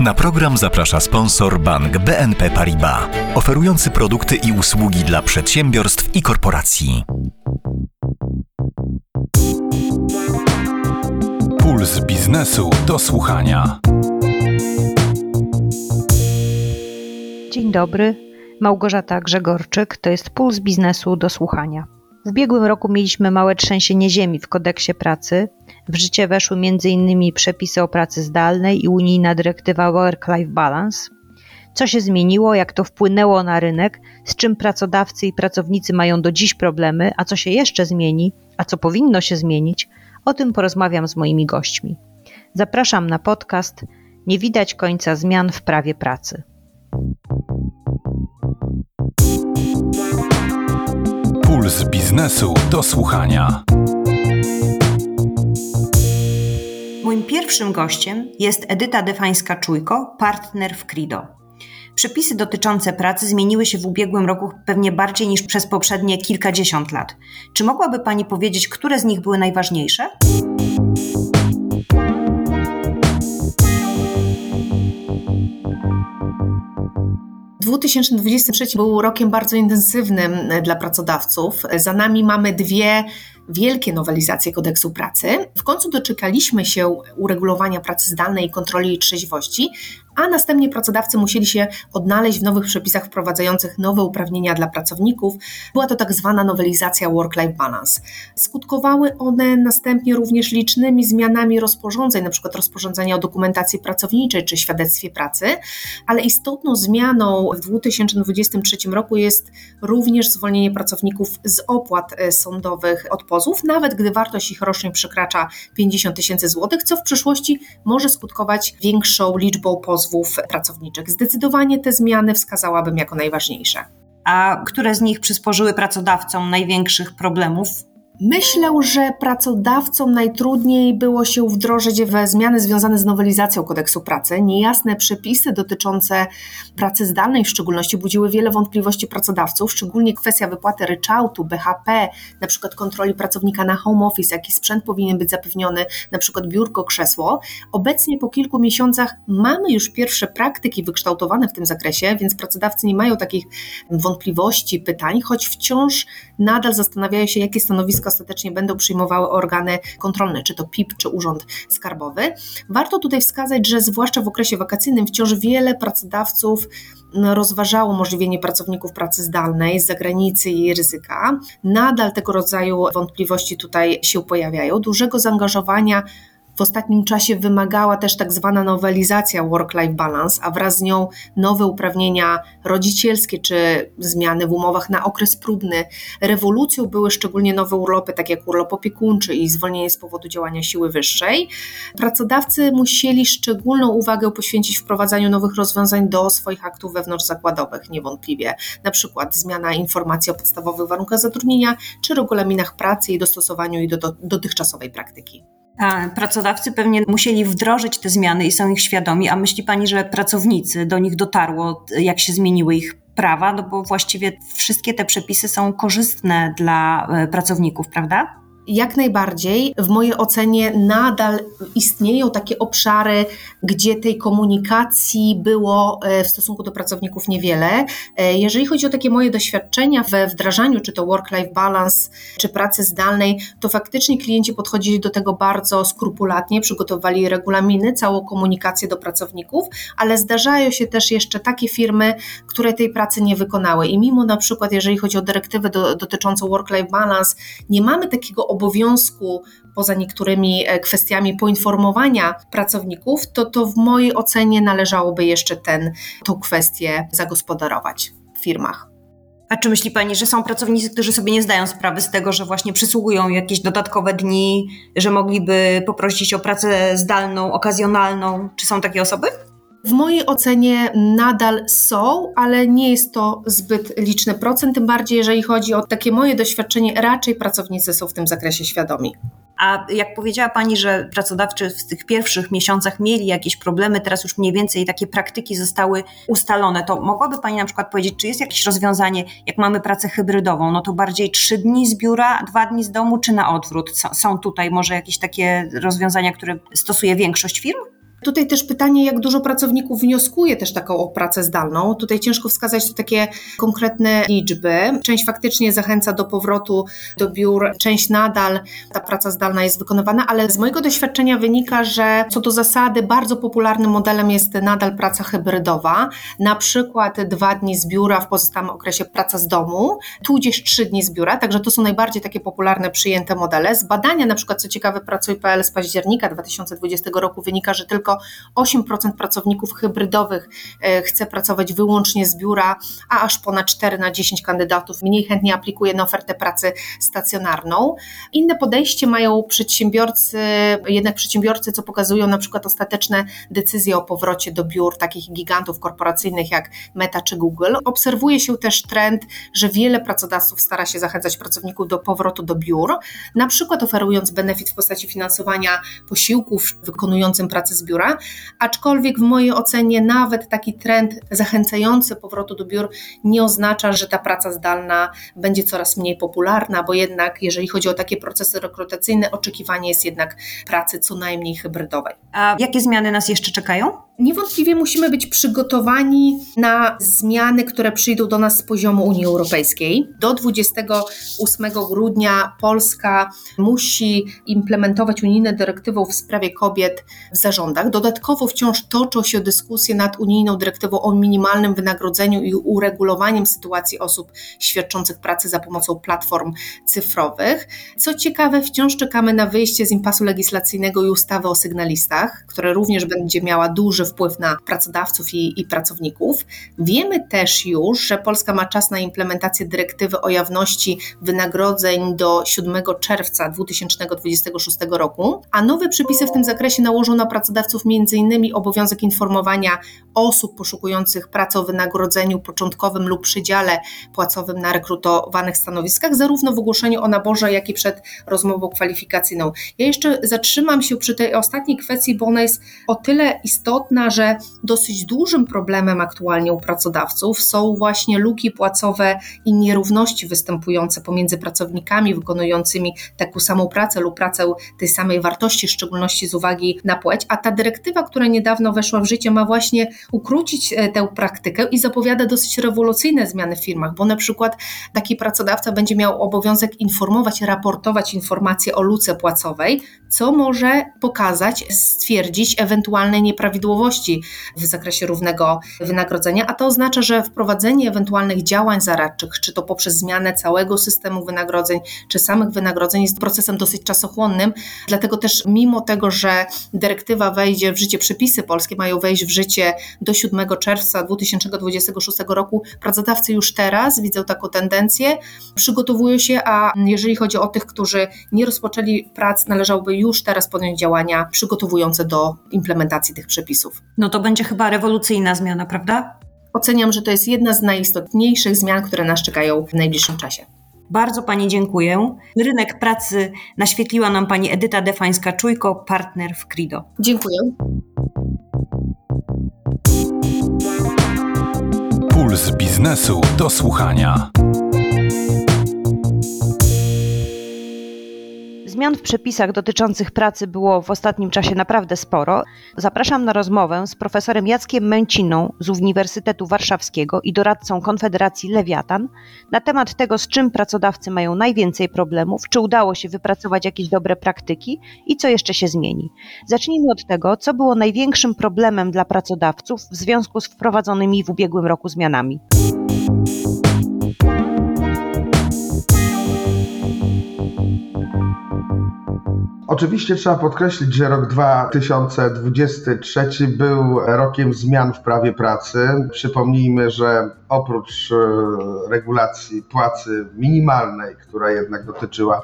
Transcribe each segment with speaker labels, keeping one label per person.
Speaker 1: Na program zaprasza sponsor bank BNP Paribas, oferujący produkty i usługi dla przedsiębiorstw i korporacji.
Speaker 2: Puls biznesu do słuchania.
Speaker 3: Dzień dobry, Małgorzata Grzegorczyk, to jest Puls biznesu do słuchania. W ubiegłym roku mieliśmy małe trzęsienie ziemi w kodeksie pracy. W życie weszły m.in. przepisy o pracy zdalnej i unijna dyrektywa Work-Life Balance. Co się zmieniło, jak to wpłynęło na rynek, z czym pracodawcy i pracownicy mają do dziś problemy, a co się jeszcze zmieni, a co powinno się zmienić, o tym porozmawiam z moimi gośćmi. Zapraszam na podcast Nie widać końca zmian w prawie pracy.
Speaker 2: Puls biznesu do słuchania.
Speaker 3: Moim pierwszym gościem jest Edyta Defańska-Czujko, partner w Crido. Przepisy dotyczące pracy zmieniły się w ubiegłym roku pewnie bardziej niż przez poprzednie kilkadziesiąt lat. Czy mogłaby Pani powiedzieć, które z nich były najważniejsze?
Speaker 4: 2023 był rokiem bardzo intensywnym e, dla pracodawców. Za nami mamy dwie wielkie nowelizacje kodeksu pracy. W końcu doczekaliśmy się uregulowania pracy zdalnej i kontroli trzeźwości, a następnie pracodawcy musieli się odnaleźć w nowych przepisach wprowadzających nowe uprawnienia dla pracowników. Była to tak zwana nowelizacja Work-Life Balance. Skutkowały one następnie również licznymi zmianami rozporządzeń, np. rozporządzenia o dokumentacji pracowniczej czy świadectwie pracy, ale istotną zmianą w 2023 roku jest również zwolnienie pracowników z opłat e, sądowych od pozów, nawet gdy wartość ich rocznie przekracza 50 tysięcy złotych, co w przyszłości może skutkować większą liczbą pozwów pozwów pracowniczych. Zdecydowanie te zmiany wskazałabym jako najważniejsze.
Speaker 3: A które z nich przysporzyły pracodawcom największych problemów
Speaker 4: Myślę, że pracodawcom najtrudniej było się wdrożyć we zmiany związane z nowelizacją kodeksu pracy. Niejasne przepisy dotyczące pracy zdalnej w szczególności budziły wiele wątpliwości pracodawców, szczególnie kwestia wypłaty ryczałtu, BHP, na przykład kontroli pracownika na home office, jaki sprzęt powinien być zapewniony, na przykład biurko, krzesło. Obecnie po kilku miesiącach mamy już pierwsze praktyki wykształtowane w tym zakresie, więc pracodawcy nie mają takich wątpliwości, pytań, choć wciąż nadal zastanawiają się, jakie stanowisko ostatecznie będą przyjmowały organy kontrolne, czy to PIP, czy Urząd Skarbowy. Warto tutaj wskazać, że zwłaszcza w okresie wakacyjnym wciąż wiele pracodawców no, rozważało możliwienie pracowników pracy zdalnej z zagranicy i ryzyka. Nadal tego rodzaju wątpliwości tutaj się pojawiają. Dużego zaangażowania w ostatnim czasie wymagała też tak zwana nowelizacja work-life balance, a wraz z nią nowe uprawnienia rodzicielskie czy zmiany w umowach na okres próbny. Rewolucją były szczególnie nowe urlopy, takie jak urlop opiekuńczy i zwolnienie z powodu działania siły wyższej. Pracodawcy musieli szczególną uwagę poświęcić wprowadzaniu nowych rozwiązań do swoich aktów wewnątrzzakładowych, niewątpliwie. Na przykład zmiana informacji o podstawowych warunkach zatrudnienia czy regulaminach pracy i dostosowaniu do, do dotychczasowej praktyki.
Speaker 3: Pracodawcy pewnie musieli wdrożyć te zmiany i są ich świadomi, a myśli Pani, że pracownicy do nich dotarło, jak się zmieniły ich prawa, no bo właściwie wszystkie te przepisy są korzystne dla e, pracowników, prawda?
Speaker 4: Jak najbardziej. W mojej ocenie nadal istnieją takie obszary, gdzie tej komunikacji było e, w stosunku do pracowników niewiele. E, jeżeli chodzi o takie moje doświadczenia we wdrażaniu, czy to work-life balance, czy pracy zdalnej, to faktycznie klienci podchodzili do tego bardzo skrupulatnie, przygotowali regulaminy, całą komunikację do pracowników, ale zdarzają się też jeszcze takie firmy, które tej pracy nie wykonały. I mimo na przykład, jeżeli chodzi o dyrektywę do, dotyczącą work-life balance, nie mamy takiego obowiązku, poza niektórymi e, kwestiami poinformowania pracowników, to, to w mojej ocenie należałoby jeszcze ten, tą kwestię zagospodarować w firmach.
Speaker 3: A czy myśli Pani, że są pracownicy, którzy sobie nie zdają sprawy z tego, że właśnie przysługują jakieś dodatkowe dni, że mogliby poprosić o pracę zdalną, okazjonalną? Czy są takie osoby?
Speaker 4: W mojej ocenie nadal są, ale nie jest to zbyt liczny procent, tym bardziej jeżeli chodzi o takie moje doświadczenie, raczej pracownicy są w tym zakresie świadomi.
Speaker 3: A jak powiedziała Pani, że pracodawcy w tych pierwszych miesiącach mieli jakieś problemy, teraz już mniej więcej takie praktyki zostały ustalone, to mogłaby Pani na przykład powiedzieć, czy jest jakieś rozwiązanie, jak mamy pracę hybrydową, no to bardziej trzy dni z biura, dwa dni z domu, czy na odwrót? Są tutaj może jakieś takie rozwiązania, które stosuje większość firm?
Speaker 4: Tutaj też pytanie, jak dużo pracowników wnioskuje też taką pracę zdalną. Tutaj ciężko wskazać takie konkretne liczby. Część faktycznie zachęca do powrotu do biur, część nadal ta praca zdalna jest wykonywana, ale z mojego doświadczenia wynika, że co do zasady bardzo popularnym modelem jest nadal praca hybrydowa. Na przykład dwa dni z biura, w pozostałym okresie praca z domu, tudzież trzy dni z biura, także to są najbardziej takie popularne przyjęte modele. Z badania na przykład, co ciekawe, Pracuj.pl z października 2020 roku wynika, że tylko 8% pracowników hybrydowych e, chce pracować wyłącznie z biura, a aż ponad 4 na 10 kandydatów mniej chętnie aplikuje na ofertę pracy stacjonarną. Inne podejście mają przedsiębiorcy, jednak przedsiębiorcy, co pokazują na przykład ostateczne decyzje o powrocie do biur takich gigantów korporacyjnych jak Meta czy Google. Obserwuje się też trend, że wiele pracodawców stara się zachęcać pracowników do powrotu do biur, na przykład oferując benefit w postaci finansowania posiłków wykonującym pracę z biura, aczkolwiek w mojej ocenie nawet taki trend zachęcający powrotu do biur nie oznacza, że ta praca zdalna będzie coraz mniej popularna, bo jednak jeżeli chodzi o takie procesy rekrutacyjne, oczekiwanie jest jednak pracy co najmniej hybrydowej.
Speaker 3: A jakie zmiany nas jeszcze czekają?
Speaker 4: Niewątpliwie musimy być przygotowani na zmiany, które przyjdą do nas z poziomu Unii Europejskiej. Do 28 grudnia Polska musi implementować unijne dyrektywy w sprawie kobiet w zarządach. Dodatkowo wciąż toczą się dyskusje nad unijną dyrektywą o minimalnym wynagrodzeniu i uregulowaniem sytuacji osób świadczących pracę za pomocą platform cyfrowych. Co ciekawe, wciąż czekamy na wyjście z impasu legislacyjnego i ustawy o sygnalistach, która również będzie miała duży wpływ na pracodawców i, i pracowników. Wiemy też już, że Polska ma czas na implementację dyrektywy o jawności wynagrodzeń do 7 czerwca 2026 roku, a nowe przepisy w tym zakresie nałożą na pracodawców m.in. obowiązek informowania osób poszukujących pracy o wynagrodzeniu początkowym lub przydziale płacowym na rekrutowanych stanowiskach, zarówno w ogłoszeniu o naborze, jak i przed rozmową kwalifikacyjną. Ja jeszcze zatrzymam się przy tej ostatniej kwestii, bo ona jest o tyle istotna, że dosyć dużym problemem aktualnie u pracodawców są właśnie luki płacowe i nierówności występujące pomiędzy pracownikami wykonującymi taką samą pracę lub pracę tej samej wartości, w szczególności z uwagi na płeć, a ta dyrektywa, która niedawno weszła w życie, ma właśnie ukrócić e, tę praktykę i zapowiada dosyć rewolucyjne zmiany w firmach, bo na przykład taki pracodawca będzie miał obowiązek informować, raportować informacje o luce płacowej, co może pokazać, stwierdzić ewentualne nieprawidłowości w zakresie równego wynagrodzenia, a to oznacza, że wprowadzenie ewentualnych działań zaradczych, czy to poprzez zmianę całego systemu wynagrodzeń, czy samych wynagrodzeń jest procesem dosyć czasochłonnym, dlatego też mimo tego, że dyrektywa wejdzie w życie, przepisy polskie mają wejść w życie do 7 czerwca 2026 roku, pracodawcy już teraz widzą taką tendencję, przygotowują się, a jeżeli chodzi o tych, którzy nie rozpoczęli prac, należałoby już teraz podjąć działania przygotowujące do implementacji tych przepisów.
Speaker 3: No to będzie chyba rewolucyjna zmiana, prawda?
Speaker 4: Oceniam, że to jest jedna z najistotniejszych zmian, które nas czekają w najbliższym czasie.
Speaker 3: Bardzo Pani dziękuję. Rynek pracy naświetliła nam Pani Edyta Defańska-Czujko, partner w Crido.
Speaker 4: Dziękuję.
Speaker 2: Puls biznesu do słuchania.
Speaker 3: Zmian w przepisach dotyczących pracy było w ostatnim czasie naprawdę sporo. Zapraszam na rozmowę z profesorem Jackiem Męciną z Uniwersytetu Warszawskiego i doradcą Konfederacji Lewiatan na temat tego, z czym pracodawcy mają najwięcej problemów, czy udało się wypracować jakieś dobre praktyki i co jeszcze się zmieni. Zacznijmy od tego, co było największym problemem dla pracodawców w związku z wprowadzonymi w ubiegłym roku zmianami.
Speaker 5: Oczywiście trzeba podkreślić, że rok 2023 był rokiem zmian w prawie pracy. Przypomnijmy, że oprócz e, regulacji płacy minimalnej, która jednak dotyczyła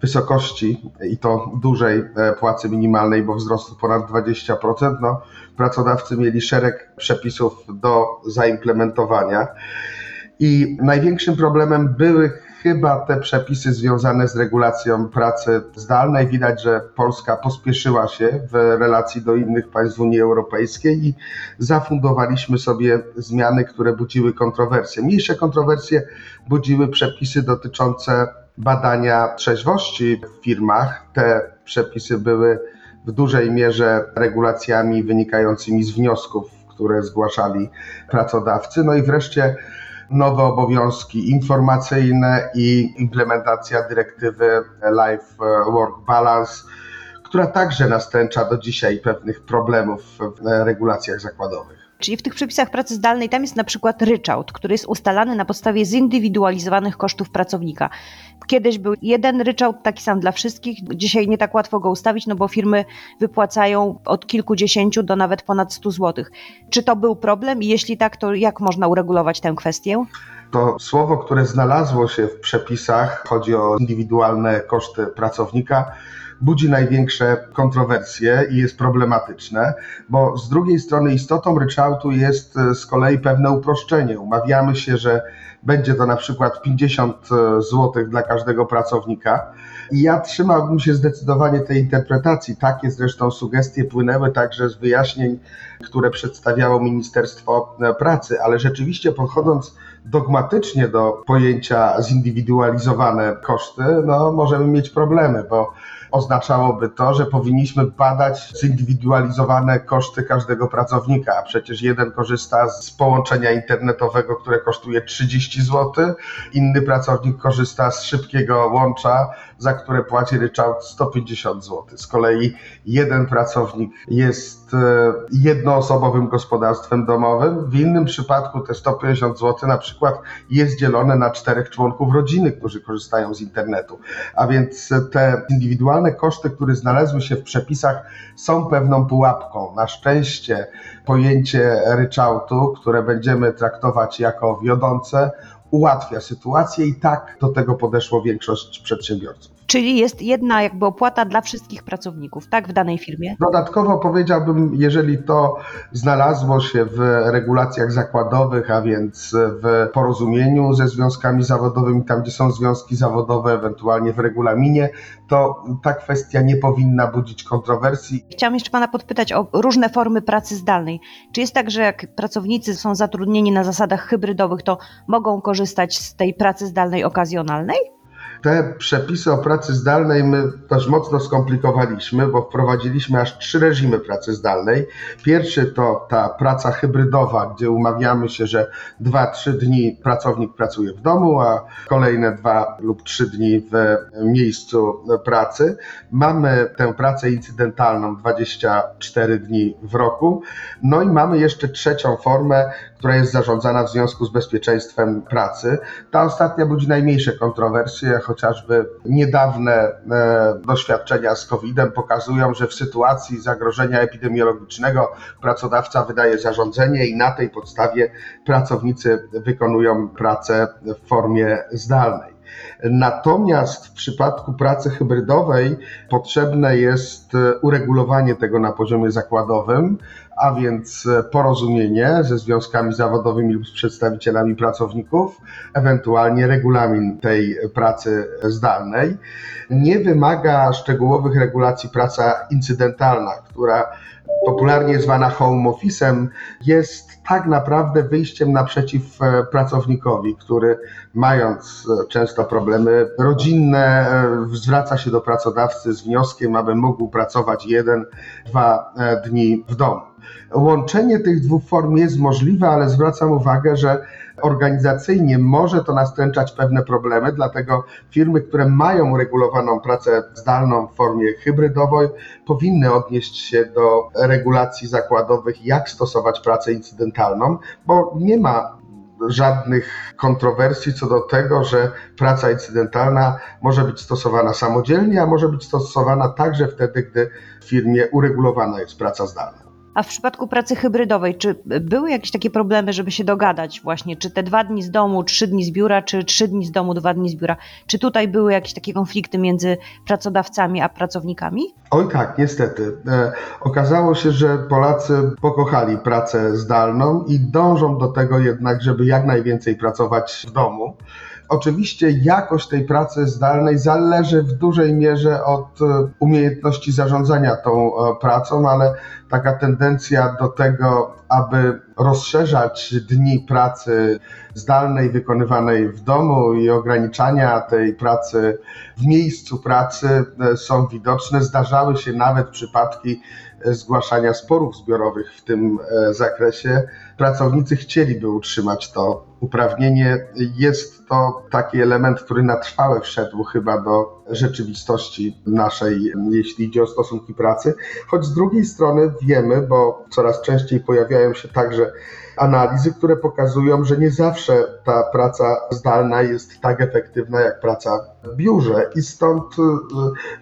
Speaker 5: wysokości i to dużej e, płacy minimalnej, bo wzrostu ponad 20%, no, pracodawcy mieli szereg przepisów do zaimplementowania. I największym problemem były chyba te przepisy związane z regulacją pracy zdalnej. Widać, że Polska pospieszyła się w relacji do innych państw Unii Europejskiej i zafundowaliśmy sobie zmiany, które budziły kontrowersje. Mniejsze kontrowersje budziły przepisy dotyczące badania trzeźwości w firmach. Te przepisy były w dużej mierze regulacjami wynikającymi z wniosków, które zgłaszali pracodawcy. No i wreszcie nowe obowiązki informacyjne i implementacja dyrektywy Life Work Balance, która także nastręcza do dzisiaj pewnych problemów w regulacjach zakładowych.
Speaker 3: Czyli w tych przepisach pracy zdalnej tam jest na przykład ryczałt, który jest ustalany na podstawie zindywidualizowanych kosztów pracownika. Kiedyś był jeden ryczałt taki sam dla wszystkich, dzisiaj nie tak łatwo go ustawić, no bo firmy wypłacają od kilkudziesięciu do nawet ponad 100 zł. Czy to był problem i jeśli tak, to jak można uregulować tę kwestię?
Speaker 5: To słowo, które znalazło się w przepisach, chodzi o indywidualne koszty pracownika, budzi największe kontrowersje i jest problematyczne, bo z drugiej strony istotą ryczałtu jest e, z kolei pewne uproszczenie. Umawiamy się, że będzie to na przykład 50 zł dla każdego pracownika. I ja trzymałbym się zdecydowanie tej interpretacji. Takie zresztą sugestie płynęły także z wyjaśnień, które przedstawiało Ministerstwo Pracy, ale rzeczywiście podchodząc dogmatycznie do pojęcia zindywidualizowane koszty, no możemy mieć problemy, bo oznaczałoby to, że powinniśmy badać zindywidualizowane koszty każdego pracownika, a przecież jeden korzysta z połączenia internetowego, które kosztuje 30 zł, inny pracownik korzysta z szybkiego łącza, za które płaci ryczałt 150 zł. Z kolei jeden pracownik jest e, jednoosobowym gospodarstwem domowym, w innym przypadku te 150 zł na przykład jest dzielone na czterech członków rodziny, którzy korzystają z internetu. A więc te indywidualne koszty, które znalazły się w przepisach, są pewną pułapką. Na szczęście pojęcie ryczałtu, które będziemy traktować jako wiodące, ułatwia sytuację i tak do tego podeszło większość przedsiębiorców.
Speaker 3: Czyli jest jedna jakby opłata dla wszystkich pracowników, tak, w danej firmie?
Speaker 5: Dodatkowo powiedziałbym, jeżeli to znalazło się w regulacjach zakładowych, a więc w porozumieniu ze związkami zawodowymi, tam gdzie są związki zawodowe, ewentualnie w regulaminie, to ta kwestia nie powinna budzić kontrowersji.
Speaker 3: Chciałam jeszcze Pana podpytać o różne formy pracy zdalnej. Czy jest tak, że jak pracownicy są zatrudnieni na zasadach hybrydowych, to mogą korzystać z tej pracy zdalnej okazjonalnej?
Speaker 5: Te przepisy o pracy zdalnej my też mocno skomplikowaliśmy, bo wprowadziliśmy aż trzy reżimy pracy zdalnej. Pierwszy to ta praca hybrydowa, gdzie umawiamy się, że 2-3 dni pracownik pracuje w domu, a kolejne 2 lub 3 dni w miejscu pracy. Mamy tę pracę incydentalną 24 dni w roku. No i mamy jeszcze trzecią formę, która jest zarządzana w związku z bezpieczeństwem pracy. Ta ostatnia budzi najmniejsze kontrowersje, chociażby niedawne e, doświadczenia z COVID-em pokazują, że w sytuacji zagrożenia epidemiologicznego pracodawca wydaje zarządzenie i na tej podstawie pracownicy wykonują pracę w formie zdalnej. Natomiast w przypadku pracy hybrydowej potrzebne jest e, uregulowanie tego na poziomie zakładowym, a więc e, porozumienie ze związkami zawodowymi lub z przedstawicielami pracowników, ewentualnie regulamin tej pracy zdalnej. Nie wymaga szczegółowych regulacji praca incydentalna, która popularnie zwana home office'em, jest tak naprawdę wyjściem naprzeciw e, pracownikowi, który mając e, często problemy rodzinne, zwraca się do pracodawcy z wnioskiem, aby mógł pracować jeden, dwa dni w domu. Łączenie tych dwóch form jest możliwe, ale zwracam uwagę, że organizacyjnie może to nastręczać pewne problemy, dlatego firmy, które mają uregulowaną pracę zdalną w formie hybrydowej, powinny odnieść się do regulacji zakładowych, jak stosować pracę incydentalną, bo nie ma żadnych kontrowersji co do tego, że praca incydentalna może być stosowana samodzielnie, a może być stosowana także wtedy, gdy w firmie uregulowana jest praca zdalna.
Speaker 3: A w przypadku pracy hybrydowej, czy były jakieś takie problemy, żeby się dogadać właśnie, czy te dwa dni z domu, trzy dni z biura, czy trzy dni z domu, dwa dni z biura? Czy tutaj były jakieś takie konflikty między pracodawcami a pracownikami?
Speaker 5: Oj tak, niestety. E, okazało się, że Polacy pokochali pracę zdalną i dążą do tego jednak, żeby jak najwięcej pracować w domu. Oczywiście jakość tej pracy zdalnej zależy w dużej mierze od e, umiejętności zarządzania tą e, pracą, ale taka tendencja do tego, aby rozszerzać dni pracy zdalnej wykonywanej w domu i ograniczania tej pracy w miejscu pracy e, są widoczne. Zdarzały się nawet przypadki zgłaszania sporów zbiorowych w tym e, zakresie. Pracownicy chcieliby utrzymać to uprawnienie. Jest to taki element, który na trwałe wszedł chyba do rzeczywistości naszej, jeśli idzie o stosunki pracy. Choć z drugiej strony wiemy, bo coraz częściej pojawiają się także analizy, które pokazują, że nie zawsze ta praca zdalna jest tak efektywna jak praca w biurze i stąd y,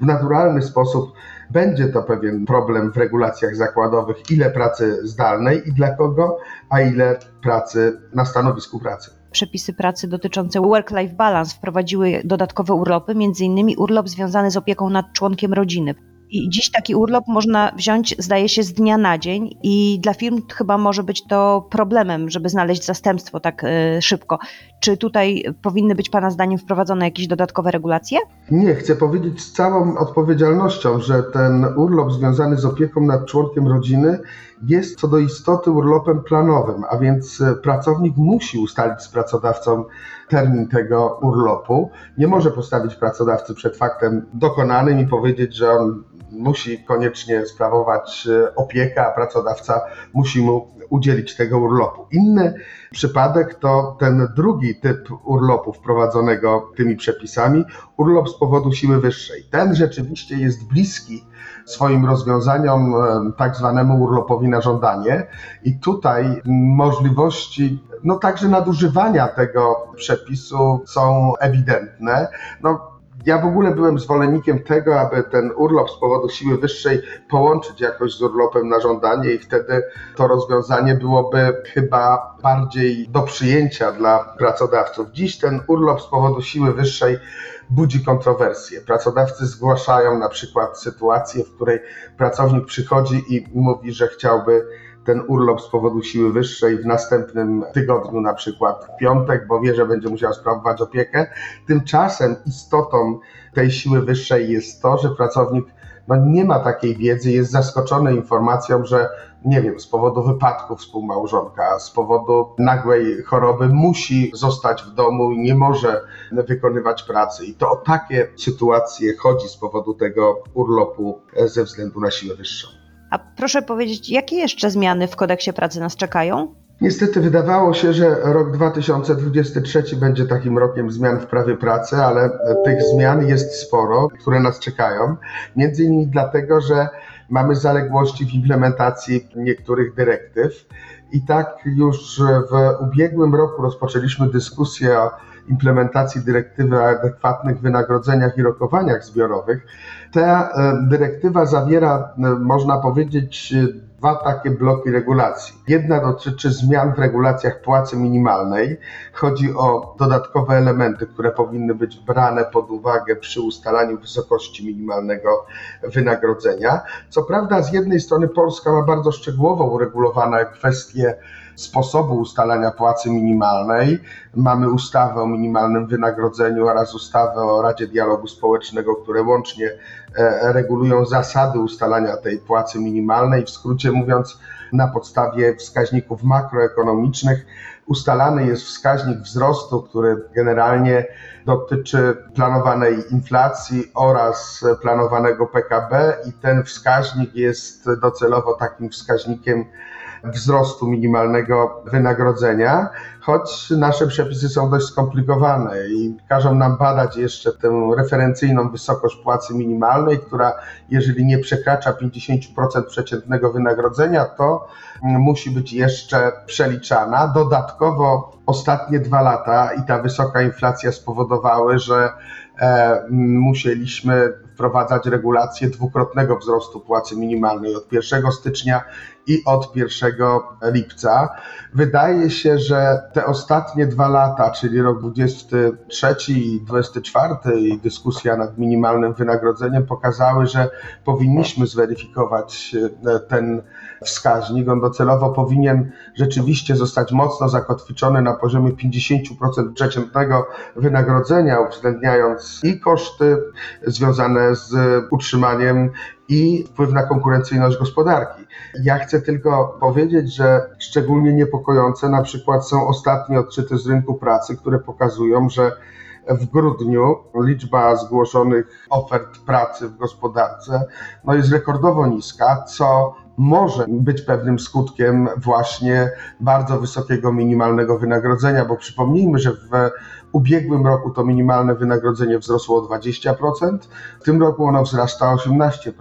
Speaker 5: w naturalny sposób będzie to pewien problem w regulacjach zakładowych, ile pracy zdalnej i dla kogo, a ile pracy na stanowisku pracy.
Speaker 3: Przepisy pracy dotyczące work-life balance wprowadziły dodatkowe urlopy, m.in. urlop związany z opieką nad członkiem rodziny. I dziś taki urlop można wziąć, zdaje się, z dnia na dzień, i dla firm chyba może być to problemem, żeby znaleźć zastępstwo tak y, szybko. Czy tutaj powinny być Pana zdaniem wprowadzone jakieś dodatkowe regulacje?
Speaker 5: Nie, chcę powiedzieć z całą odpowiedzialnością, że ten urlop związany z opieką nad członkiem rodziny jest co do istoty urlopem planowym, a więc pracownik musi ustalić z pracodawcą termin tego urlopu. Nie może postawić pracodawcy przed faktem dokonanym i powiedzieć, że on musi koniecznie sprawować opiekę, a pracodawca musi mu udzielić tego urlopu. Inny przypadek to ten drugi typ urlopu wprowadzonego tymi przepisami, urlop z powodu siły wyższej. Ten rzeczywiście jest bliski swoim rozwiązaniom, tak zwanemu urlopowi na żądanie i tutaj możliwości no także nadużywania tego przepisu są ewidentne. No, ja w ogóle byłem zwolennikiem tego, aby ten urlop z powodu siły wyższej połączyć jakoś z urlopem na żądanie i wtedy to rozwiązanie byłoby chyba bardziej do przyjęcia dla pracodawców. Dziś ten urlop z powodu siły wyższej budzi kontrowersje. Pracodawcy zgłaszają na przykład sytuację, w której pracownik przychodzi i mówi, że chciałby ten urlop z powodu siły wyższej w następnym tygodniu, na przykład w piątek, bo wie, że będzie musiał sprawować opiekę. Tymczasem istotą tej siły wyższej jest to, że pracownik no, nie ma takiej wiedzy, jest zaskoczony informacją, że nie wiem, z powodu wypadku współmałżonka, z powodu nagłej choroby musi zostać w domu i nie może wykonywać pracy. I to o takie sytuacje chodzi z powodu tego urlopu ze względu na siłę wyższą.
Speaker 3: A proszę powiedzieć, jakie jeszcze zmiany w kodeksie pracy nas czekają?
Speaker 5: Niestety wydawało się, że rok 2023 będzie takim rokiem zmian w prawie pracy, ale tych zmian jest sporo, które nas czekają. Między innymi dlatego, że mamy zaległości w implementacji niektórych dyrektyw. I tak już w ubiegłym roku rozpoczęliśmy dyskusję o implementacji dyrektywy o adekwatnych wynagrodzeniach i rokowaniach zbiorowych. Ta dyrektywa zawiera, można powiedzieć, dwa takie bloki regulacji. Jedna dotyczy zmian w regulacjach płacy minimalnej. Chodzi o dodatkowe elementy, które powinny być brane pod uwagę przy ustalaniu wysokości minimalnego wynagrodzenia. Co prawda, z jednej strony Polska ma bardzo szczegółowo uregulowane kwestie sposobu ustalania płacy minimalnej. Mamy ustawę o minimalnym wynagrodzeniu oraz ustawę o Radzie Dialogu Społecznego, które łącznie regulują zasady ustalania tej płacy minimalnej. W skrócie mówiąc, na podstawie wskaźników makroekonomicznych ustalany jest wskaźnik wzrostu, który generalnie dotyczy planowanej inflacji oraz planowanego PKB i ten wskaźnik jest docelowo takim wskaźnikiem wzrostu minimalnego wynagrodzenia, choć nasze przepisy są dość skomplikowane i każą nam badać jeszcze tę referencyjną wysokość płacy minimalnej, która jeżeli nie przekracza 50% przeciętnego wynagrodzenia, to musi być jeszcze przeliczana. Dodatkowo ostatnie dwa lata i ta wysoka inflacja spowodowały, że e, musieliśmy wprowadzać regulację dwukrotnego wzrostu płacy minimalnej od 1 stycznia i od 1 lipca. Wydaje się, że te ostatnie dwa lata, czyli rok 23 i 24 i dyskusja nad minimalnym wynagrodzeniem pokazały, że powinniśmy zweryfikować ten wskaźnik. On docelowo powinien rzeczywiście zostać mocno zakotwiczony na poziomie 50% przeciętnego wynagrodzenia, uwzględniając i koszty związane z utrzymaniem i wpływ na konkurencyjność gospodarki. Ja chcę tylko powiedzieć, że szczególnie niepokojące na przykład są ostatnie odczyty z rynku pracy, które pokazują, że w grudniu liczba zgłoszonych ofert pracy w gospodarce no jest rekordowo niska, co może być pewnym skutkiem właśnie bardzo wysokiego minimalnego wynagrodzenia, bo przypomnijmy, że w ubiegłym roku to minimalne wynagrodzenie wzrosło o 20%, w tym roku ono wzrasta o 18%.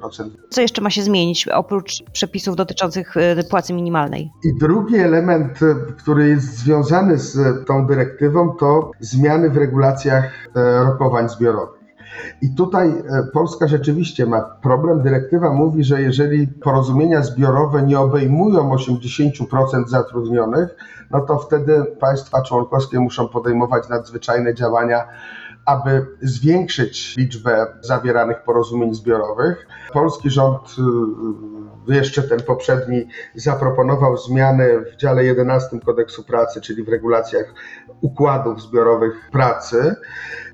Speaker 3: Co jeszcze ma się zmienić oprócz przepisów dotyczących y, płacy minimalnej?
Speaker 5: I drugi element, który jest związany z tą dyrektywą, to zmiany w regulacjach e, rokowań zbiorowych. I tutaj e, Polska rzeczywiście ma problem. Dyrektywa mówi, że jeżeli porozumienia zbiorowe nie obejmują 80% zatrudnionych, no to wtedy państwa członkowskie muszą podejmować nadzwyczajne działania, aby zwiększyć liczbę zawieranych porozumień zbiorowych. Polski rząd, y, jeszcze ten poprzedni, zaproponował zmiany w dziale 11 kodeksu pracy, czyli w regulacjach układów zbiorowych pracy.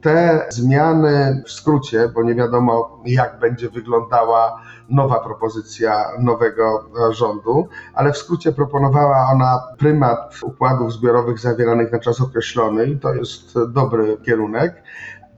Speaker 5: Te zmiany w skrócie, bo nie wiadomo jak będzie wyglądała nowa propozycja nowego rządu, ale w skrócie proponowała ona prymat układów zbiorowych zawieranych na czas określony i to jest dobry kierunek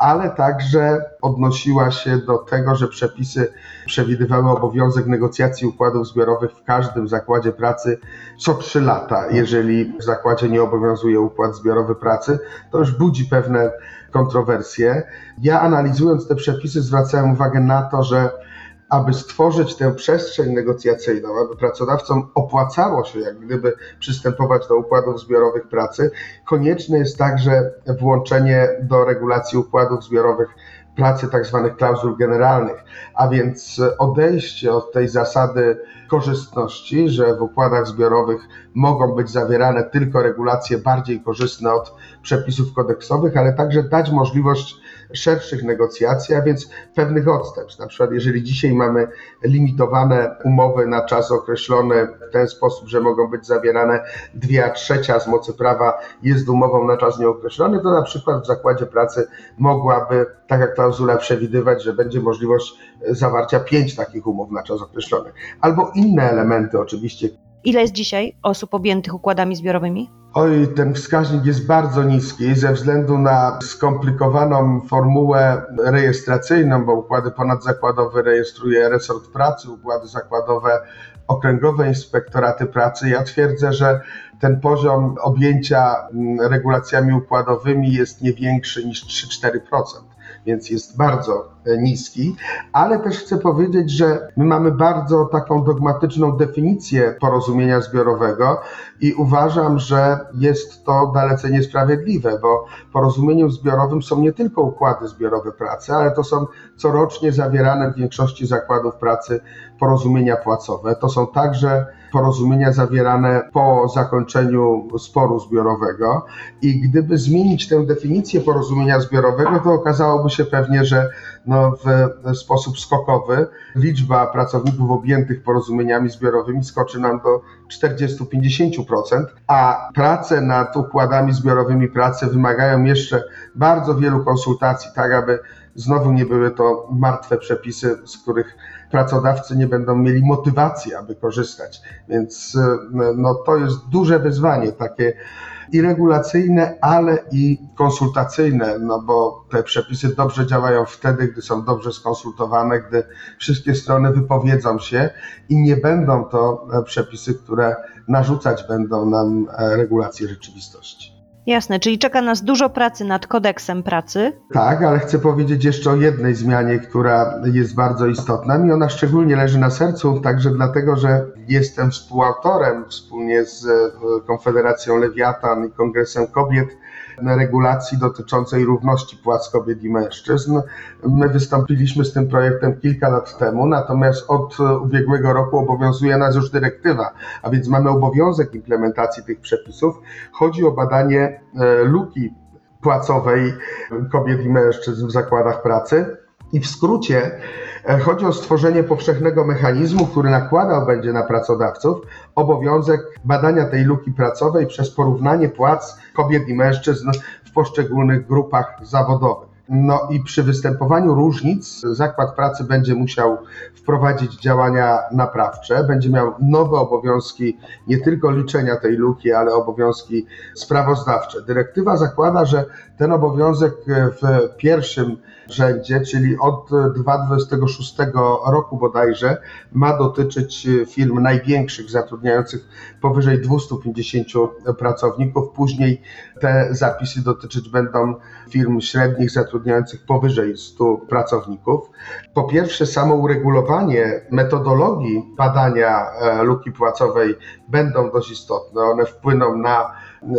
Speaker 5: ale także odnosiła się do tego, że przepisy przewidywały obowiązek negocjacji układów zbiorowych w każdym zakładzie pracy co trzy lata. Jeżeli w zakładzie nie obowiązuje układ zbiorowy pracy, to już budzi pewne kontrowersje. Ja analizując te przepisy zwracałem uwagę na to, że aby stworzyć tę przestrzeń negocjacyjną, aby pracodawcom opłacało się jak gdyby przystępować do układów zbiorowych pracy, konieczne jest także włączenie do regulacji układów zbiorowych pracy tak zwanych klauzul generalnych, a więc odejście od tej zasady korzystności, że w układach zbiorowych mogą być zawierane tylko regulacje bardziej korzystne od przepisów kodeksowych, ale także dać możliwość szerszych negocjacji, a więc pewnych odstępstw. Na przykład, jeżeli dzisiaj mamy limitowane umowy na czas określony w ten sposób, że mogą być zawierane dwie trzecia z mocy prawa jest umową na czas nieokreślony, to na przykład w zakładzie pracy mogłaby taka klauzula przewidywać, że będzie możliwość zawarcia pięć takich umów na czas określony. Albo inne elementy oczywiście.
Speaker 3: Ile jest dzisiaj osób objętych układami zbiorowymi?
Speaker 5: Oj, ten wskaźnik jest bardzo niski ze względu na skomplikowaną formułę rejestracyjną, bo układy ponadzakładowe rejestruje resort pracy, układy zakładowe okręgowe inspektoraty pracy. Ja twierdzę, że ten poziom objęcia mm, regulacjami układowymi jest nie większy niż 3-4% więc jest bardzo niski, ale też chcę powiedzieć, że my mamy bardzo taką dogmatyczną definicję porozumienia zbiorowego i uważam, że jest to dalece niesprawiedliwe, bo porozumieniem zbiorowym są nie tylko układy zbiorowe pracy, ale to są corocznie zawierane w większości zakładów pracy porozumienia płacowe. To są także porozumienia zawierane po zakończeniu sporu zbiorowego. I gdyby zmienić tę definicję porozumienia zbiorowego, to okazałoby się pewnie, że no, w sposób skokowy liczba pracowników objętych porozumieniami zbiorowymi skoczy nam do 40-50%, a prace nad układami zbiorowymi pracy wymagają jeszcze bardzo wielu konsultacji, tak aby znowu nie były to martwe przepisy, z których pracodawcy nie będą mieli motywacji, aby korzystać. Więc no, to jest duże wyzwanie, takie i regulacyjne, ale i konsultacyjne, no bo te przepisy dobrze działają wtedy, gdy są dobrze skonsultowane, gdy wszystkie strony wypowiedzą się i nie będą to przepisy, które narzucać będą nam regulacje rzeczywistości.
Speaker 3: Jasne, czyli czeka nas dużo pracy nad kodeksem pracy.
Speaker 5: Tak, ale chcę powiedzieć jeszcze o jednej zmianie, która jest bardzo istotna. Mi ona szczególnie leży na sercu, także dlatego, że jestem współautorem wspólnie z Konfederacją Lewiatan i Kongresem Kobiet regulacji dotyczącej równości płac kobiet i mężczyzn. My wystąpiliśmy z tym projektem kilka lat temu, natomiast od ubiegłego roku obowiązuje nas już dyrektywa, a więc mamy obowiązek implementacji tych przepisów. Chodzi o badanie luki płacowej kobiet i mężczyzn w zakładach pracy. I w skrócie chodzi o stworzenie powszechnego mechanizmu, który nakładał będzie na pracodawców obowiązek badania tej luki płacowej przez porównanie płac kobiet i mężczyzn w poszczególnych grupach zawodowych. No i przy występowaniu różnic zakład pracy będzie musiał wprowadzić działania naprawcze, będzie miał nowe obowiązki nie tylko liczenia tej luki, ale obowiązki sprawozdawcze. Dyrektywa zakłada, że ten obowiązek w pierwszym rzędzie, czyli od 2026 roku bodajże, ma dotyczyć firm największych, zatrudniających powyżej 250 pracowników. Później te zapisy dotyczyć będą firm średnich, zatrudniających powyżej 100 pracowników. Po pierwsze, samo uregulowanie metodologii badania e, luki płacowej będą dość istotne. One wpłyną na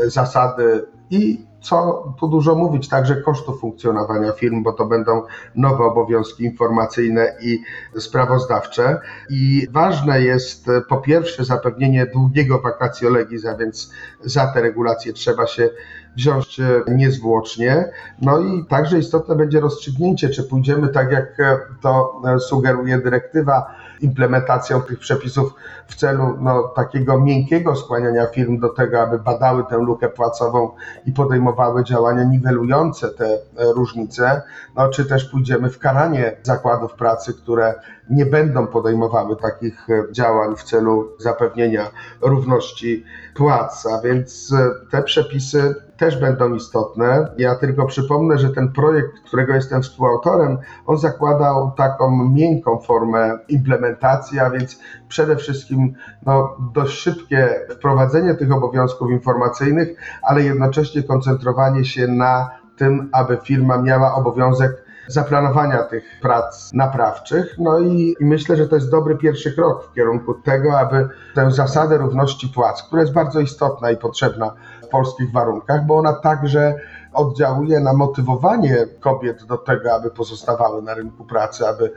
Speaker 5: zasady i co tu dużo mówić, także kosztów funkcjonowania firm, bo to będą nowe obowiązki informacyjne i sprawozdawcze. I ważne jest po pierwsze zapewnienie długiego vacatio legis, a więc za te regulacje trzeba się wziąć niezwłocznie. No i także istotne będzie rozstrzygnięcie, czy pójdziemy tak, jak to sugeruje dyrektywa, implementacją tych przepisów w celu no, takiego miękkiego skłaniania firm do tego, aby badały tę lukę płacową i podejmowały działania niwelujące te różnice, no, czy też pójdziemy w karanie zakładów pracy, które nie będą podejmowały takich działań w celu zapewnienia równości płac. A więc te przepisy też będą istotne. Ja tylko przypomnę, że ten projekt, którego jestem współautorem, on zakładał taką miękką formę implementacji, a więc przede wszystkim no, dość szybkie wprowadzenie tych obowiązków informacyjnych, ale jednocześnie koncentrowanie się na tym, aby firma miała obowiązek zaplanowania tych prac naprawczych. No i, i, myślę, że to jest dobry pierwszy krok w kierunku tego, aby tę zasadę równości płac, która jest bardzo istotna i potrzebna polskich warunkach, bo ona także oddziałuje na motywowanie kobiet do tego, aby pozostawały na rynku pracy, aby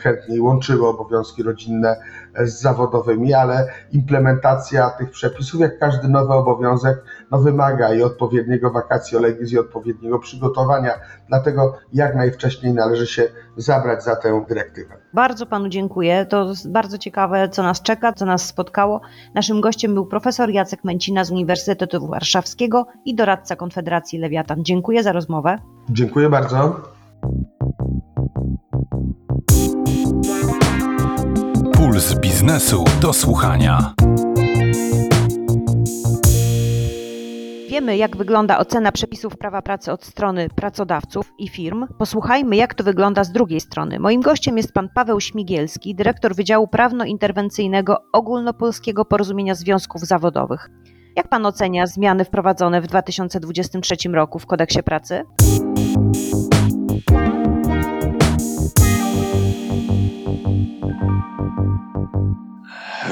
Speaker 5: chętniej łączyły obowiązki rodzinne z zawodowymi, ale implementacja tych przepisów, jak każdy nowy obowiązek, no wymaga i odpowiedniego vacatio legis i odpowiedniego przygotowania. Dlatego jak najwcześniej należy się zabrać za tę dyrektywę.
Speaker 3: Bardzo panu dziękuję. To bardzo ciekawe, co nas czeka, co nas spotkało. Naszym gościem był profesor Jacek Męcina z Uniwersytetu Warszawskiego i doradca Konfederacji Lewiatan. Dziękuję za rozmowę.
Speaker 5: Dziękuję bardzo.
Speaker 2: Puls biznesu do słuchania.
Speaker 3: Wiemy, jak wygląda ocena przepisów prawa pracy od strony pracodawców i firm. Posłuchajmy, jak to wygląda z drugiej strony. Moim gościem jest pan Paweł Śmigielski, dyrektor Wydziału Prawno-Interwencyjnego Ogólnopolskiego Porozumienia Związków Zawodowych. Jak pan ocenia zmiany wprowadzone w 2023 roku w kodeksie pracy?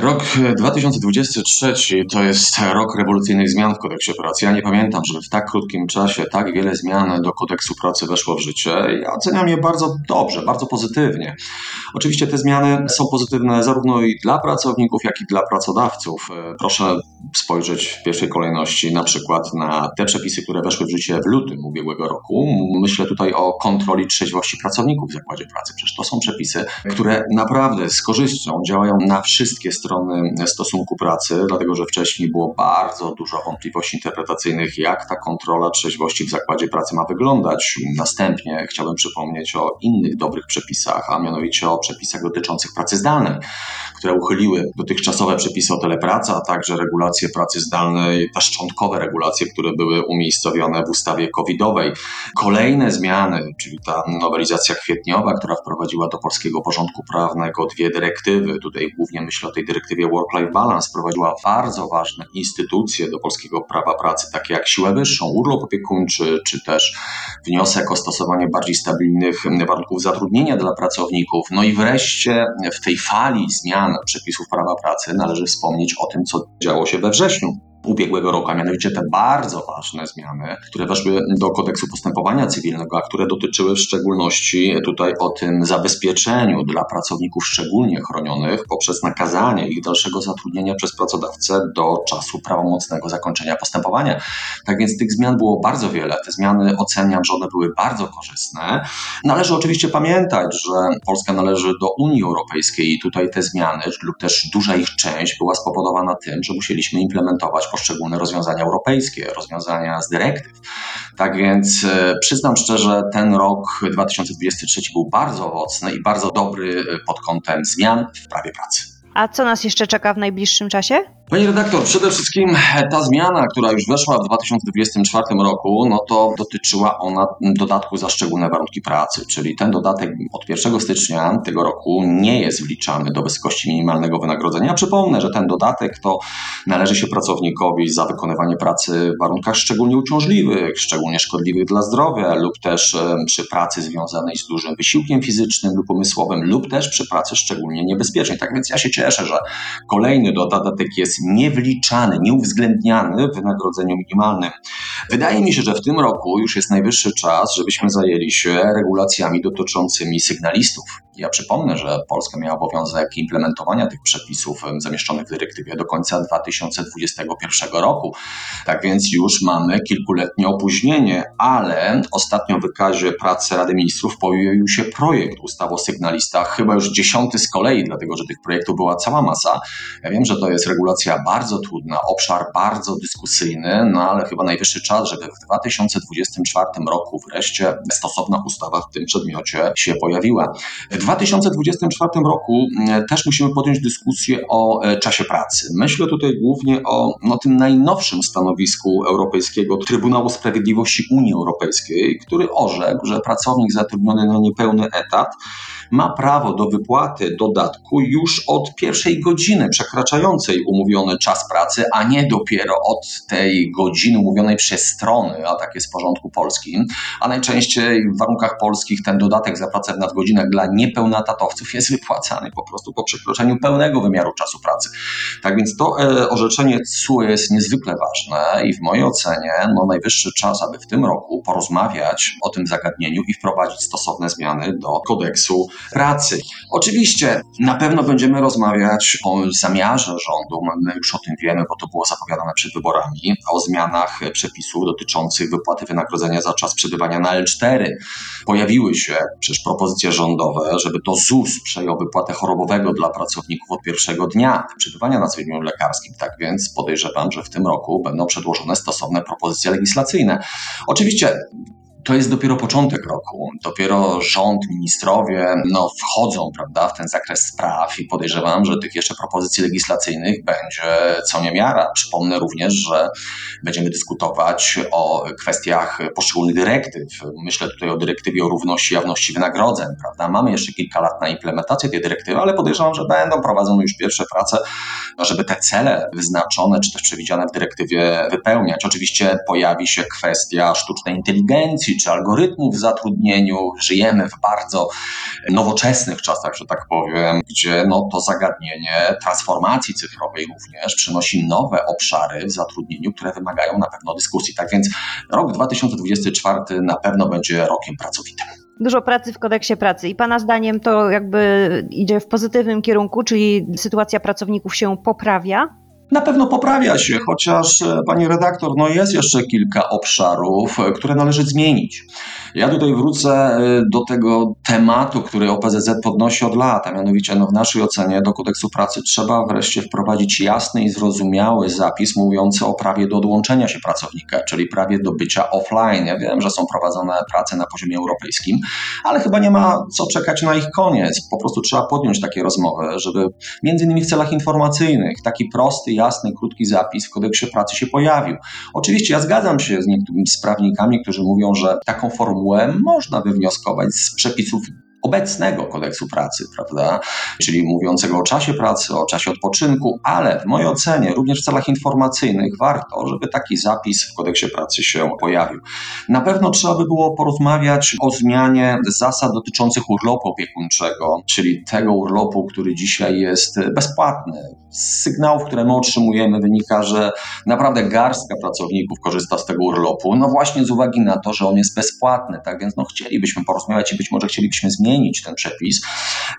Speaker 6: Rok 2023 to jest rok rewolucyjnych zmian w kodeksie pracy. Ja nie pamiętam, żeby w tak krótkim czasie tak wiele zmian do kodeksu pracy weszło w życie. Ja oceniam je bardzo dobrze, bardzo pozytywnie. Oczywiście te zmiany są pozytywne zarówno i dla pracowników, jak i dla pracodawców. Proszę spojrzeć w pierwszej kolejności na przykład na te przepisy, które weszły w życie w lutym ubiegłego roku. Myślę tutaj o kontroli trzeźwości pracowników w zakładzie pracy. Przecież to są przepisy, które naprawdę z korzyścią działają na wszystkie strony stosunku pracy, dlatego że wcześniej było bardzo dużo wątpliwości interpretacyjnych, jak ta kontrola trzeźwości w zakładzie pracy ma wyglądać. Następnie chciałbym przypomnieć o innych dobrych przepisach, a mianowicie o przepisach dotyczących pracy zdalnej, które uchyliły dotychczasowe przepisy o telepracy, a także regulacje pracy zdalnej, te szczątkowe regulacje, które były umiejscowione w ustawie covidowej. Kolejne zmiany, czyli ta nowelizacja kwietniowa, która wprowadziła do polskiego porządku prawnego dwie dyrektywy, tutaj głównie myślę o tej dyrektywie Work-Life Balance, wprowadziła bardzo ważne instytucje do polskiego prawa pracy, takie jak siłę wyższą, urlop opiekuńczy, czy też wniosek o stosowanie bardziej stabilnych warunków zatrudnienia dla pracowników. No i wreszcie w tej fali zmian przepisów prawa pracy należy wspomnieć o tym, co działo się we wrześniu ubiegłego roku, a mianowicie te bardzo ważne zmiany, które weszły do kodeksu postępowania cywilnego, a które dotyczyły w szczególności tutaj o tym zabezpieczeniu dla pracowników szczególnie chronionych poprzez nakazanie ich dalszego zatrudnienia przez pracodawcę do czasu prawomocnego zakończenia postępowania. Tak więc tych zmian było bardzo wiele. Te zmiany oceniam, że one były bardzo korzystne. Należy oczywiście pamiętać, że Polska należy do Unii Europejskiej i tutaj te zmiany lub też duża ich część była spowodowana tym, że musieliśmy implementować poszczególne rozwiązania europejskie, rozwiązania z dyrektyw. Tak więc e, przyznam szczerze, ten rok 2023 był bardzo owocny i bardzo dobry e, pod kątem zmian w prawie pracy.
Speaker 3: A co nas jeszcze czeka w najbliższym czasie?
Speaker 6: Panie redaktor, przede wszystkim ta zmiana, która już weszła w 2024 roku, no to dotyczyła ona dodatku za szczególne warunki pracy, czyli ten dodatek od 1 stycznia tego roku nie jest wliczany do wysokości minimalnego wynagrodzenia. Przypomnę, że ten dodatek to należy się pracownikowi za wykonywanie pracy w warunkach szczególnie uciążliwych, szczególnie szkodliwych dla zdrowia lub też e, przy pracy związanej z dużym wysiłkiem fizycznym lub umysłowym lub też przy pracy szczególnie niebezpiecznej. Tak więc ja się cieszę, że kolejny dodatek jest niewliczany, nieuwzględniany w wynagrodzeniu minimalnym. Wydaje mi się, że w tym roku już jest najwyższy czas, żebyśmy zajęli się regulacjami dotyczącymi sygnalistów. Ja przypomnę, że Polska miała obowiązek implementowania tych przepisów zamieszczonych w dyrektywie do końca 2021 roku. Tak więc już mamy kilkuletnie opóźnienie, ale ostatnio w wykazie pracy Rady Ministrów pojawił się projekt ustawy o sygnalistach, chyba już dziesiąty z kolei, dlatego że tych projektów była cała masa. Ja wiem, że to jest regulacja bardzo trudna, obszar bardzo dyskusyjny, no ale chyba najwyższy czas, żeby w 2024 roku wreszcie stosowna ustawa w tym przedmiocie się pojawiła. W 2024 roku mm, też musimy podjąć dyskusję o e, czasie pracy. Myślę tutaj głównie o no, tym najnowszym stanowisku Europejskiego Trybunału Sprawiedliwości Unii Europejskiej, który orzekł, że pracownik zatrudniony na niepełny etat ma prawo do wypłaty dodatku już od pierwszej godziny przekraczającej umówiony czas pracy, a nie dopiero od tej godziny umówionej przez strony, a tak jest w porządku polskim. A najczęściej w warunkach polskich ten dodatek za pracę w nadgodzinach dla niepełnoetatowców jest wypłacany po prostu po przekroczeniu pełnego wymiaru czasu pracy. Tak więc to e, orzeczenie CUE jest niezwykle ważne i w mojej ocenie no, najwyższy czas, aby w tym roku porozmawiać o tym zagadnieniu i wprowadzić stosowne zmiany do kodeksu pracy. Oczywiście na pewno będziemy rozmawiać o zamiarze rządu, my już o tym wiemy, bo to było zapowiadane przed wyborami, o zmianach przepisów dotyczących wypłaty wynagrodzenia za czas przebywania na L4. Pojawiły się przecież propozycje rządowe, żeby to ZUS przejął wypłatę chorobowego dla pracowników od pierwszego dnia przebywania na zwolnieniu lekarskim. Tak więc podejrzewam, że w tym roku będą przedłożone stosowne propozycje legislacyjne. Oczywiście to jest dopiero początek roku. Dopiero rząd, ministrowie no, wchodzą prawda, w ten zakres spraw i podejrzewam, że tych jeszcze propozycji legislacyjnych będzie co niemiara. Przypomnę również, że będziemy dyskutować o kwestiach poszczególnych dyrektyw. Myślę tutaj o dyrektywie o równości jawności wynagrodzeń. Prawda? Mamy jeszcze kilka lat na implementację tej dyrektywy, ale podejrzewam, że będą prowadzone już pierwsze prace, żeby te cele wyznaczone czy też przewidziane w dyrektywie wypełniać. Oczywiście pojawi się kwestia sztucznej inteligencji, czy algorytmów w zatrudnieniu. Żyjemy w bardzo nowoczesnych czasach, że tak powiem, gdzie no, to zagadnienie transformacji cyfrowej również przynosi nowe obszary w zatrudnieniu, które wymagają na pewno dyskusji. Tak więc rok 2024 na pewno będzie rokiem pracowitym
Speaker 3: dużo pracy w kodeksie pracy i Pana zdaniem to jakby idzie w pozytywnym kierunku, czyli sytuacja pracowników się poprawia?
Speaker 6: Na pewno poprawia się, chociaż e, pani redaktor, no jest jeszcze kilka obszarów, e, które należy zmienić. Ja tutaj wrócę e, do tego tematu, który OPZZ podnosi od lat, a mianowicie no w naszej ocenie do kodeksu pracy trzeba wreszcie wprowadzić jasny i zrozumiały zapis mówiący o prawie do odłączenia się pracownika, czyli prawie do bycia offline. Ja wiem, że są prowadzone prace na poziomie europejskim, ale chyba nie ma co czekać na ich koniec. Po prostu trzeba podjąć takie rozmowy, żeby między innymi w celach informacyjnych taki prosty jasny, krótki zapis w kodeksie pracy się pojawił. Oczywiście ja zgadzam się z niektórymi sprawnikami, którzy mówią, że taką formułę można wywnioskować z przepisów obecnego kodeksu pracy, prawda? Czyli mówiącego o czasie pracy, o czasie odpoczynku, ale w mojej ocenie, również w celach informacyjnych, warto, żeby taki zapis w kodeksie pracy się pojawił. Na pewno trzeba by było porozmawiać o zmianie zasad dotyczących urlopu opiekuńczego, czyli tego urlopu, który dzisiaj jest bezpłatny. Z sygnałów, które my otrzymujemy, wynika, że naprawdę garstka pracowników korzysta z tego urlopu, no właśnie z uwagi na to, że on jest bezpłatny, tak więc no chcielibyśmy porozmawiać i być może chcielibyśmy zmienić ten przepis,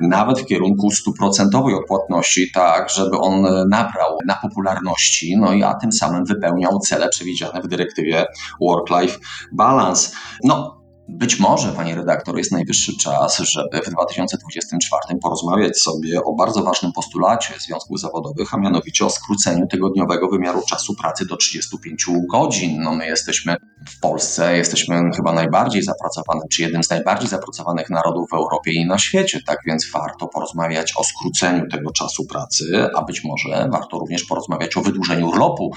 Speaker 6: nawet w kierunku stuprocentowej odpłatności, tak, żeby on nabrał na popularności, no i a tym samym wypełniał cele przewidziane w dyrektywie Work-Life Balance. No, być może, pani redaktor, jest najwyższy czas, żeby w 2024 porozmawiać sobie o bardzo ważnym postulacie związków zawodowych, a mianowicie o skróceniu tygodniowego wymiaru czasu pracy do 35 godzin. No my jesteśmy W Polsce jesteśmy chyba najbardziej zapracowanym, czy jednym z najbardziej zapracowanych narodów w Europie i na świecie, tak więc warto porozmawiać o skróceniu tego czasu pracy, a być może warto również porozmawiać o wydłużeniu urlopu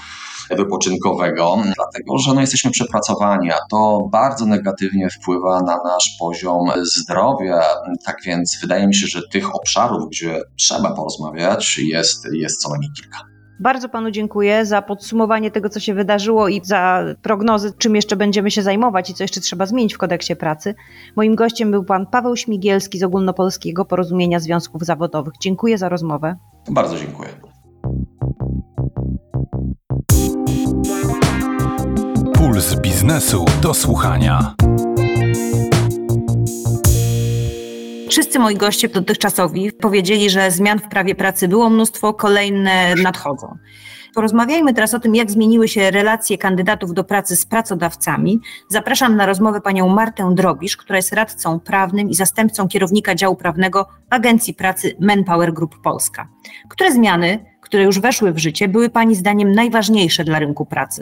Speaker 6: wypoczynkowego, dlatego że no, jesteśmy przepracowani, a to bardzo negatywnie wpływa na nasz poziom zdrowia. Tak więc wydaje mi się, że tych obszarów, gdzie trzeba porozmawiać, jest, jest co najmniej kilka.
Speaker 3: Bardzo panu dziękuję za podsumowanie tego, co się wydarzyło i za prognozy, czym jeszcze będziemy się zajmować i co jeszcze trzeba zmienić w kodeksie pracy. Moim gościem był pan Paweł Śmigielski z Ogólnopolskiego Porozumienia Związków Zawodowych. Dziękuję za rozmowę.
Speaker 6: Bardzo dziękuję.
Speaker 2: Puls biznesu do słuchania.
Speaker 3: Wszyscy moi goście dotychczasowi powiedzieli, że zmian w prawie pracy było mnóstwo, kolejne nadchodzą. Porozmawiajmy teraz o tym, jak zmieniły się relacje kandydatów do pracy z pracodawcami. Zapraszam na rozmowę panią Martę Drobisz, która jest radcą prawnym i zastępcą kierownika działu prawnego Agencji Pracy Manpower Group Polska. Które zmiany, które już weszły w życie, były pani zdaniem najważniejsze dla rynku pracy?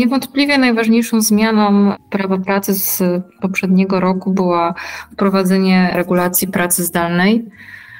Speaker 7: Niewątpliwie najważniejszą zmianą prawa pracy z poprzedniego roku była wprowadzenie regulacji pracy zdalnej.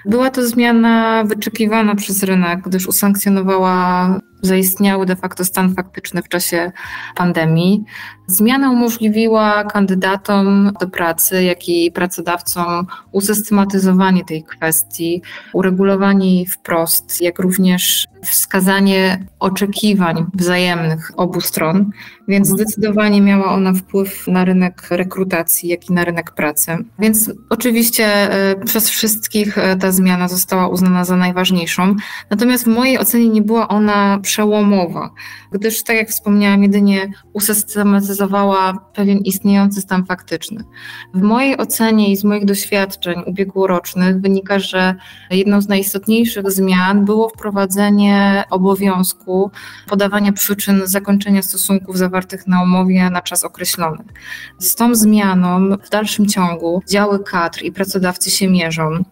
Speaker 7: Była to zmiana wyczekiwana przez rynek, gdyż usankcjonowała zaistniały de facto stan faktyczny w czasie pandemii. Zmiana umożliwiła kandydatom do pracy, jak i pracodawcom usystematyzowanie tej kwestii, uregulowanie jej wprost, jak również wskazanie oczekiwań wzajemnych obu stron, więc zdecydowanie miała ona wpływ na rynek rekrutacji, jak i na rynek pracy. Więc oczywiście e, przez wszystkich e, ta zmiana została uznana za najważniejszą, natomiast w mojej ocenie nie była ona przełomowa, gdyż, tak jak wspomniałam, jedynie usystematyzowała pewien istniejący stan faktyczny. W mojej ocenie i z moich doświadczeń ubiegłorocznych wynika, że jedną z najistotniejszych zmian było wprowadzenie obowiązku podawania przyczyn zakończenia stosunków zawartych na umowie na czas określony. Z tą zmianą w dalszym ciągu działy kadr i pracodawcy się mierzą.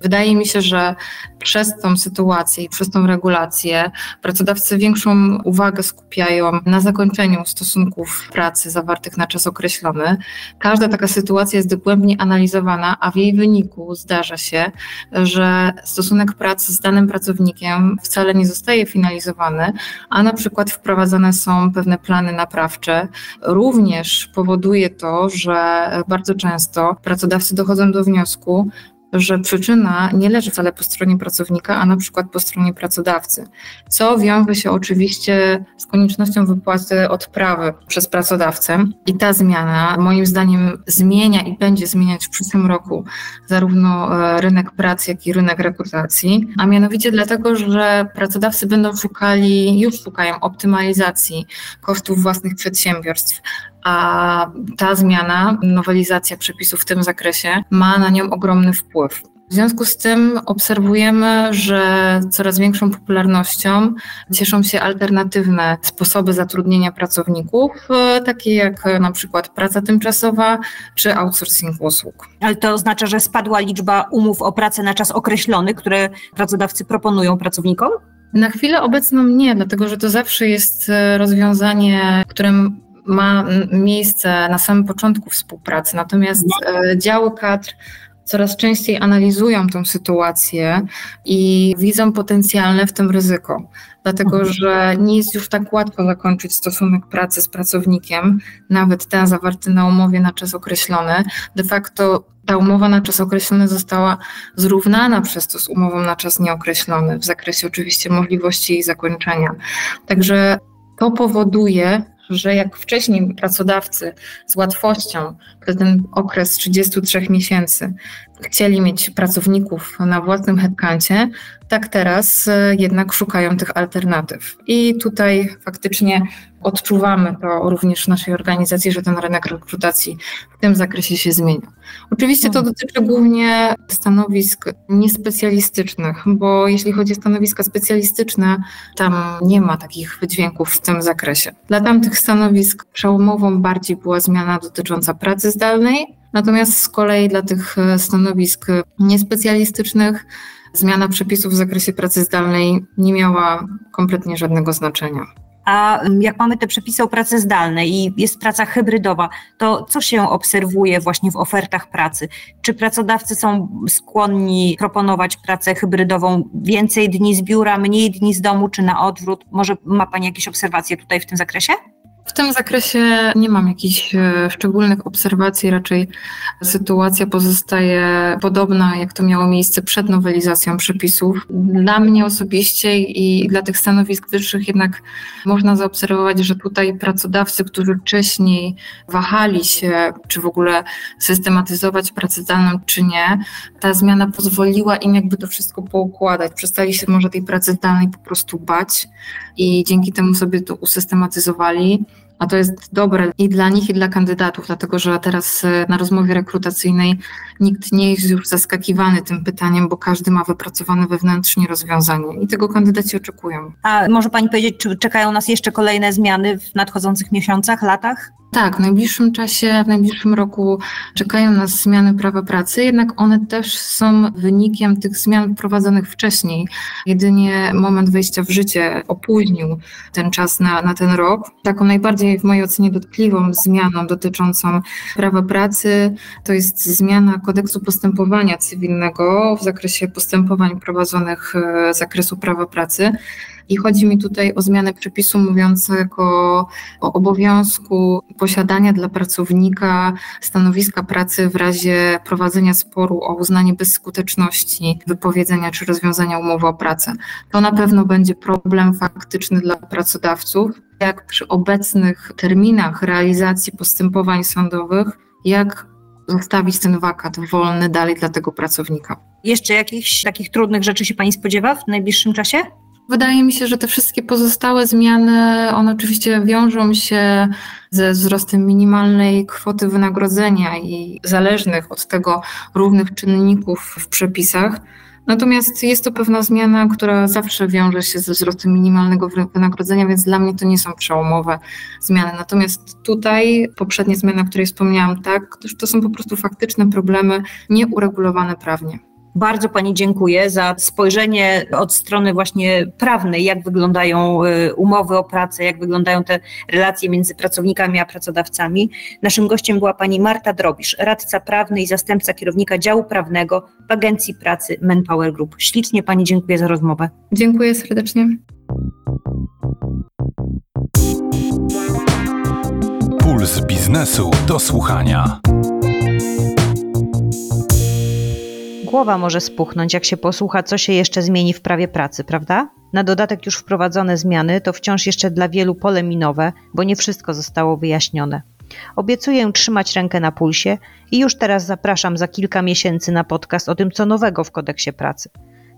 Speaker 7: Wydaje mi się, że przez tą sytuację i przez tą regulację pracodawcy większą uwagę skupiają na zakończeniu stosunków pracy zawartych na czas określony. Każda taka sytuacja jest dogłębnie analizowana, a w jej wyniku zdarza się, że stosunek pracy z danym pracownikiem wcale nie zostaje finalizowany, a na przykład wprowadzane są pewne plany naprawcze. Również powoduje to, że bardzo często pracodawcy dochodzą do wniosku, że przyczyna nie leży wcale po stronie pracownika, a na przykład po stronie pracodawcy, co wiąże się oczywiście z koniecznością wypłaty odprawy przez pracodawcę. I ta zmiana, moim zdaniem, zmienia i będzie zmieniać w przyszłym roku zarówno e, rynek pracy, jak i rynek rekrutacji, a mianowicie dlatego, że pracodawcy będą szukali, już szukają optymalizacji kosztów własnych przedsiębiorstw, a ta zmiana, nowelizacja przepisów w tym zakresie ma na nią ogromny wpływ. W związku z tym obserwujemy, że coraz większą popularnością cieszą się alternatywne sposoby zatrudnienia pracowników, e, takie jak na przykład praca tymczasowa czy outsourcing usług.
Speaker 3: Ale to oznacza, że spadła liczba umów o pracę na czas określony, które pracodawcy proponują pracownikom?
Speaker 7: Na chwilę obecną nie, dlatego że to zawsze jest e, rozwiązanie, którym ma miejsce na samym początku współpracy, natomiast e, działy kadr coraz częściej analizują tę sytuację i widzą potencjalne w tym ryzyko. Dlatego, mhm. że nie jest już tak łatwo zakończyć stosunek pracy z pracownikiem, nawet ten zawarty na umowie na czas określony. De facto ta umowa na czas określony została zrównana przez to z umową na czas nieokreślony, w zakresie oczywiście możliwości jej zakończenia. Także to powoduje, że jak wcześniej pracodawcy z łatwością przez ten okres 33 miesięcy chcieli mieć pracowników na własnym headcouncie, tak teraz e, jednak szukają tych alternatyw. I tutaj faktycznie odczuwamy to również w naszej organizacji, że ten rynek rekrutacji w tym zakresie się zmienia. Oczywiście to hmm. dotyczy głównie stanowisk niespecjalistycznych, bo jeśli chodzi o stanowiska specjalistyczne, tam nie ma takich wydźwięków w tym zakresie. Dla tamtych stanowisk przełomową bardziej była zmiana dotycząca pracy zdalnej, Natomiast z kolei dla tych e, stanowisk niespecjalistycznych zmiana przepisów w zakresie pracy zdalnej nie miała kompletnie żadnego znaczenia.
Speaker 3: A jak mamy te przepisy o pracy zdalnej i jest praca hybrydowa, to co się obserwuje właśnie w ofertach pracy? Czy pracodawcy są skłonni proponować pracę hybrydową więcej dni z biura, mniej dni z domu, czy na odwrót? Może ma Pani jakieś obserwacje tutaj w tym zakresie?
Speaker 7: W tym zakresie nie mam jakichś e, szczególnych obserwacji, raczej sytuacja pozostaje podobna, jak to miało miejsce przed nowelizacją przepisów. Dla mnie osobiście i dla tych stanowisk wyższych jednak można zaobserwować, że tutaj pracodawcy, którzy wcześniej wahali się, czy w ogóle systematyzować pracę zdalną, czy nie, ta zmiana pozwoliła im jakby to wszystko poukładać. Przestali się może tej pracy zdalnej po prostu bać i dzięki temu sobie to usystematyzowali. A to jest dobre i dla nich, i dla kandydatów, dlatego że teraz e, na rozmowie rekrutacyjnej nikt nie jest już zaskakiwany tym pytaniem, bo każdy ma wypracowane wewnętrznie rozwiązanie i tego kandydaci oczekują.
Speaker 3: A może Pani powiedzieć, czy czekają nas jeszcze kolejne zmiany w nadchodzących miesiącach, latach?
Speaker 7: Tak, w najbliższym czasie, w najbliższym roku czekają nas zmiany prawa pracy, jednak one też są wynikiem tych zmian wprowadzonych wcześniej. Jedynie moment wejścia w życie opóźnił ten czas na, na ten rok. Taką najbardziej w mojej ocenie dotkliwą zmianą dotyczącą prawa pracy to jest zmiana kodeksu postępowania cywilnego w zakresie postępowań prowadzonych e, z zakresu prawa pracy. I chodzi mi tutaj o zmianę przepisu mówiącego o obowiązku posiadania dla pracownika stanowiska pracy w razie prowadzenia sporu o uznanie bezskuteczności wypowiedzenia czy rozwiązania umowy o pracę. To na pewno będzie problem faktyczny dla pracodawców, jak przy obecnych terminach realizacji postępowań sądowych, jak zostawić ten wakat wolny dalej dla tego pracownika.
Speaker 3: Jeszcze jakichś takich trudnych rzeczy się Pani spodziewa w najbliższym czasie?
Speaker 7: Wydaje mi się, że te wszystkie pozostałe zmiany, one oczywiście wiążą się ze wzrostem minimalnej kwoty wynagrodzenia i zależnych od tego równych czynników w przepisach. Natomiast jest to pewna zmiana, która zawsze wiąże się ze wzrostem minimalnego wynagrodzenia, więc dla mnie to nie są przełomowe zmiany. Natomiast tutaj poprzednie zmiany, o której wspomniałam, tak, to są po prostu faktyczne problemy nieuregulowane prawnie.
Speaker 3: Bardzo Pani dziękuję za spojrzenie od strony właśnie prawnej, jak wyglądają y, umowy o pracę, jak wyglądają te relacje między pracownikami a pracodawcami. Naszym gościem była Pani Marta Drobisz, radca prawny i zastępca kierownika działu prawnego w Agencji Pracy Manpower Group. Ślicznie Pani dziękuję za rozmowę.
Speaker 7: Dziękuję serdecznie.
Speaker 2: Puls biznesu do słuchania.
Speaker 3: Głowa może spuchnąć, jak się posłucha, co się jeszcze zmieni w prawie pracy, prawda? Na dodatek już wprowadzone zmiany to wciąż jeszcze dla wielu pole minowe, bo nie wszystko zostało wyjaśnione. Obiecuję trzymać rękę na pulsie i już teraz zapraszam za kilka miesięcy na podcast o tym, co nowego w kodeksie pracy.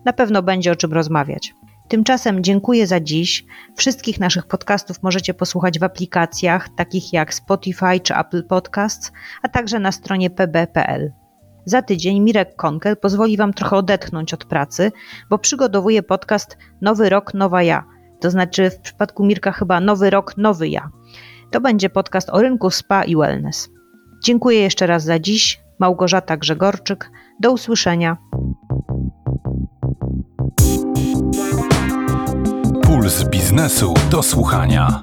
Speaker 3: Na pewno będzie o czym rozmawiać. Tymczasem dziękuję za dziś. Wszystkich naszych podcastów możecie posłuchać w aplikacjach takich jak Spotify czy Apple Podcasts, a także na stronie pb.pl. Za tydzień Mirek Konkel pozwoli Wam trochę odetchnąć od pracy, bo przygotowuje podcast Nowy Rok, Nowa Ja. To znaczy w przypadku Mirka chyba Nowy Rok, Nowy Ja. To będzie podcast o rynku spa i wellness. Dziękuję jeszcze raz za dziś. Małgorzata Grzegorczyk. Do usłyszenia.
Speaker 2: Puls biznesu do słuchania.